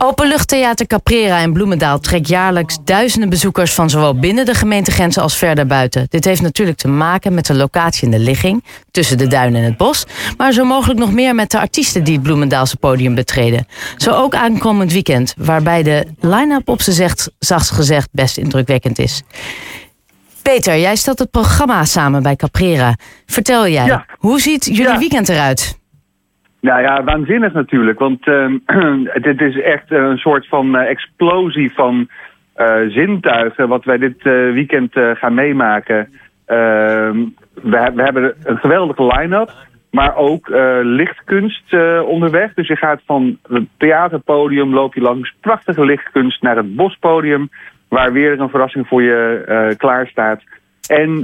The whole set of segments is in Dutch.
Openluchttheater Caprera in Bloemendaal trekt jaarlijks duizenden bezoekers van zowel binnen de gemeentegrenzen als verder buiten. Dit heeft natuurlijk te maken met de locatie en de ligging tussen de duinen en het bos, maar zo mogelijk nog meer met de artiesten die het Bloemendaalse podium betreden. Zo ook aankomend weekend, waarbij de line-up op zijn zachtst gezegd best indrukwekkend is. Peter, jij stelt het programma samen bij Caprera. Vertel jij, hoe ziet jullie weekend eruit? Nou ja, waanzinnig natuurlijk. Want uh, dit is echt een soort van uh, explosie van uh, zintuigen wat wij dit uh, weekend gaan meemaken. Ehm, we, we, hebben een geweldige line-up, maar ook lichtkunst onderweg. Dus je gaat van het theaterpodium, loop je langs prachtige lichtkunst naar het bospodium, waar weer een verrassing voor je klaar staat. En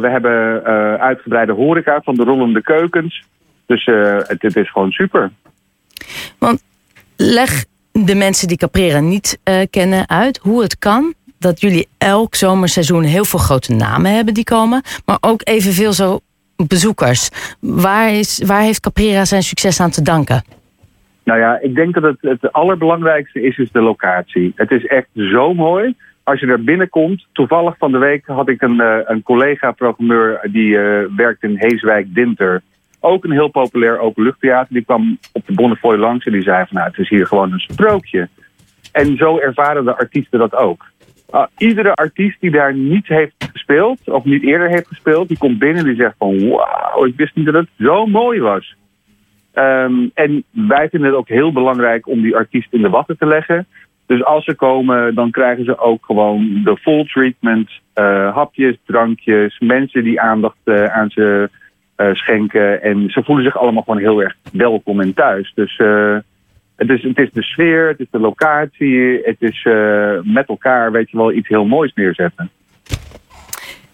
we hebben uitgebreide horeca van de rollende keukens. Dus uh, het, het, is gewoon super. Want leg de mensen die Caprera niet uh, kennen uit hoe het kan dat jullie elk zomerseizoen heel veel grote namen hebben die komen, maar ook evenveel zo bezoekers. Waar, is, waar heeft Caprera zijn succes aan te danken? Nou ja, ik denk dat het, het allerbelangrijkste is, is de locatie. Het is echt zo mooi. Als je er binnenkomt, toevallig van de week had ik een, uh, een collega-programmeur die uh, werkt in Heeswijk-Dinter. Ook een heel populair openluchttheater. Die kwam op de Bonnefoy langs en die zei van nou, het is hier gewoon een sprookje. En zo ervaren de artiesten dat ook. Uh, iedere artiest die daar niet heeft gespeeld, of niet eerder heeft gespeeld, die komt binnen en die zegt van wauw, ik wist niet dat het zo mooi was. Um, en wij vinden het ook heel belangrijk om die artiest in de watten te leggen. Dus als ze komen, dan krijgen ze ook gewoon de full treatment. Uh, hapjes, drankjes, mensen die aandacht uh, aan ze schenken. En ze voelen zich allemaal gewoon heel erg welkom en thuis. Dus uh, het, is, het is de sfeer, het is de locatie, het is uh, met elkaar, weet je wel, iets heel moois neerzetten.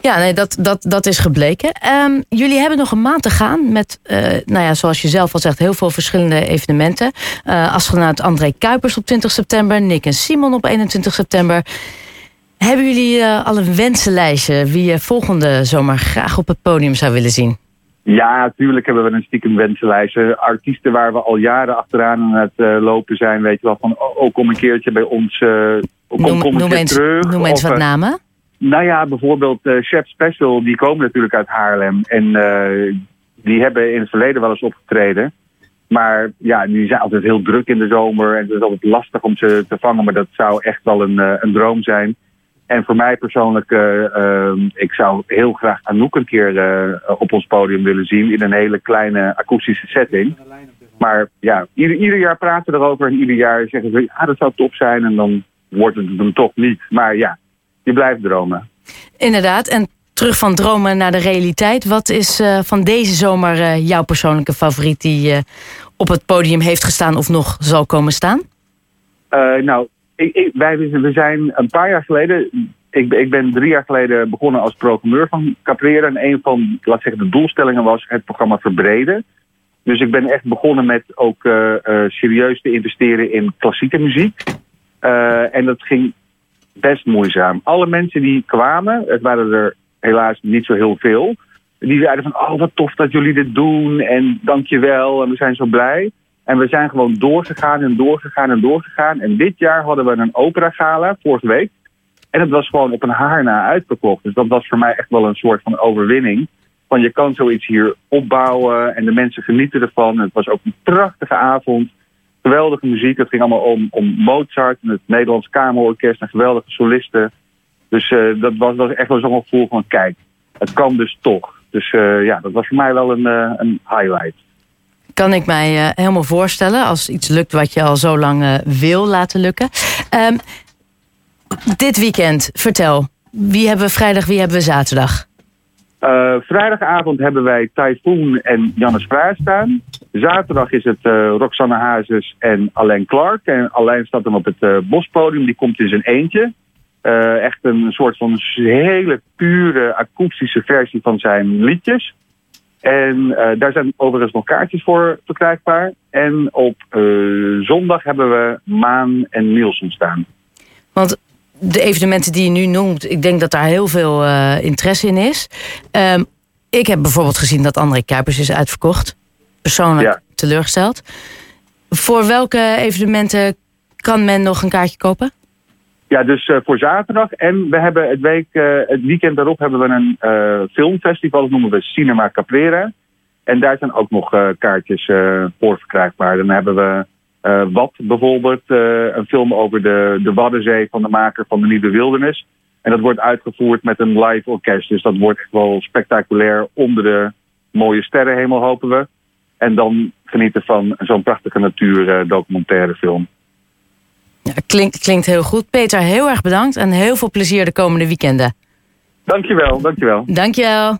Ja, nee, dat, dat, dat is gebleken. Um, jullie hebben nog een maand te gaan met, nou ja, zoals je zelf al zegt, heel veel verschillende evenementen. astronaut André Kuipers op 20 september, Nick en Simon op 21 september. Hebben jullie al een wensenlijstje wie je volgende zomer graag op het podium zou willen zien? Ja, natuurlijk hebben we een stiekem wensenlijst. Artiesten waar we al jaren achteraan aan het uh, lopen zijn. Weet je wel, van oh, oh kom een keertje bij ons. Uh, kom, noem, kom noem eens, terug. Noem eens of, wat namen. Nou ja, bijvoorbeeld uh, Chef Special. Die komen natuurlijk uit Haarlem. En die hebben in het verleden wel eens opgetreden. Maar ja, die zijn altijd heel druk in de zomer. En het is altijd lastig om ze te vangen. Maar dat zou echt wel een, een droom zijn. En voor mij persoonlijk, uh, uh, ik zou heel graag Anouk een keer uh, op ons podium willen zien in een hele kleine akoestische setting. Maar ja, ieder, ieder jaar praten we erover en ieder jaar zeggen ze, ja, dat zou top zijn en dan wordt het hem toch niet. Maar ja, je blijft dromen. Inderdaad, en terug van dromen naar de realiteit. Wat is van deze zomer jouw persoonlijke favoriet die op het podium heeft gestaan of nog zal komen staan? nou, wij, we zijn een paar jaar geleden. Ik, ik, ben drie jaar geleden begonnen als programmeur van Caprera. En een van, laat zeggen, de doelstellingen was het programma verbreden. Dus ik ben echt begonnen met ook uh, uh, serieus te investeren in klassieke muziek. Uh, en dat ging best moeizaam. Alle mensen die kwamen, het waren er helaas niet zo heel veel. Die zeiden van, oh wat tof dat jullie dit doen en dankjewel en we zijn zo blij. En we zijn gewoon doorgegaan en doorgegaan en doorgegaan. En dit jaar hadden we een opera gala, vorige week. En het was gewoon op een haar na uitverkocht. Dus dat was voor mij echt wel een soort van overwinning. Van je kan zoiets hier opbouwen en de mensen genieten ervan. het was ook een prachtige avond. Geweldige muziek. Het ging allemaal om, om Mozart en het Nederlands Kamerorkest en geweldige solisten. Dus uh, dat was, echt wel zo'n gevoel van kijk, het kan dus toch. Dus uh, ja, dat was voor mij wel een, uh, een highlight kan ik mij uh, helemaal voorstellen. Als iets lukt wat je al zo lang uh, wil laten lukken. Um, dit weekend, vertel. Wie hebben we vrijdag, wie hebben we zaterdag? Uh, vrijdagavond hebben wij Typhoon en Janne Spraar staan. Zaterdag is het Roxanne Hazes en Alain Clark. En Alain staat dan op het bospodium. Die komt in zijn eentje. echt een soort van hele pure akoestische versie van zijn liedjes. En uh, daar zijn overigens nog kaartjes voor verkrijgbaar. En op uh, zondag hebben we Maan en Nielsen staan. Want de evenementen die je nu noemt, ik denk dat daar heel veel uh, interesse in is. Um, ik heb bijvoorbeeld gezien dat André Kuipers is uitverkocht. Persoonlijk ja. teleurgesteld. Voor welke evenementen kan men nog een kaartje kopen? Ja, dus uh, voor zaterdag. En we hebben het, week, uh, het weekend daarop hebben we een uh, filmfestival. Dat noemen we Cinema Caprera. En daar zijn ook nog kaartjes voor verkrijgbaar. Dan hebben we Wat bijvoorbeeld. een film over de, de Waddenzee van de maker van de Nieuwe Wildernis. En dat wordt uitgevoerd met een live orkest. Dus dat wordt wel spectaculair onder de mooie sterrenhemel, hopen we. En dan genieten van zo'n prachtige natuurdocumentaire film. Ja, klinkt, klinkt heel goed. Peter, heel erg bedankt en heel veel plezier de komende weekenden. Dankjewel, dankjewel. Dankjewel.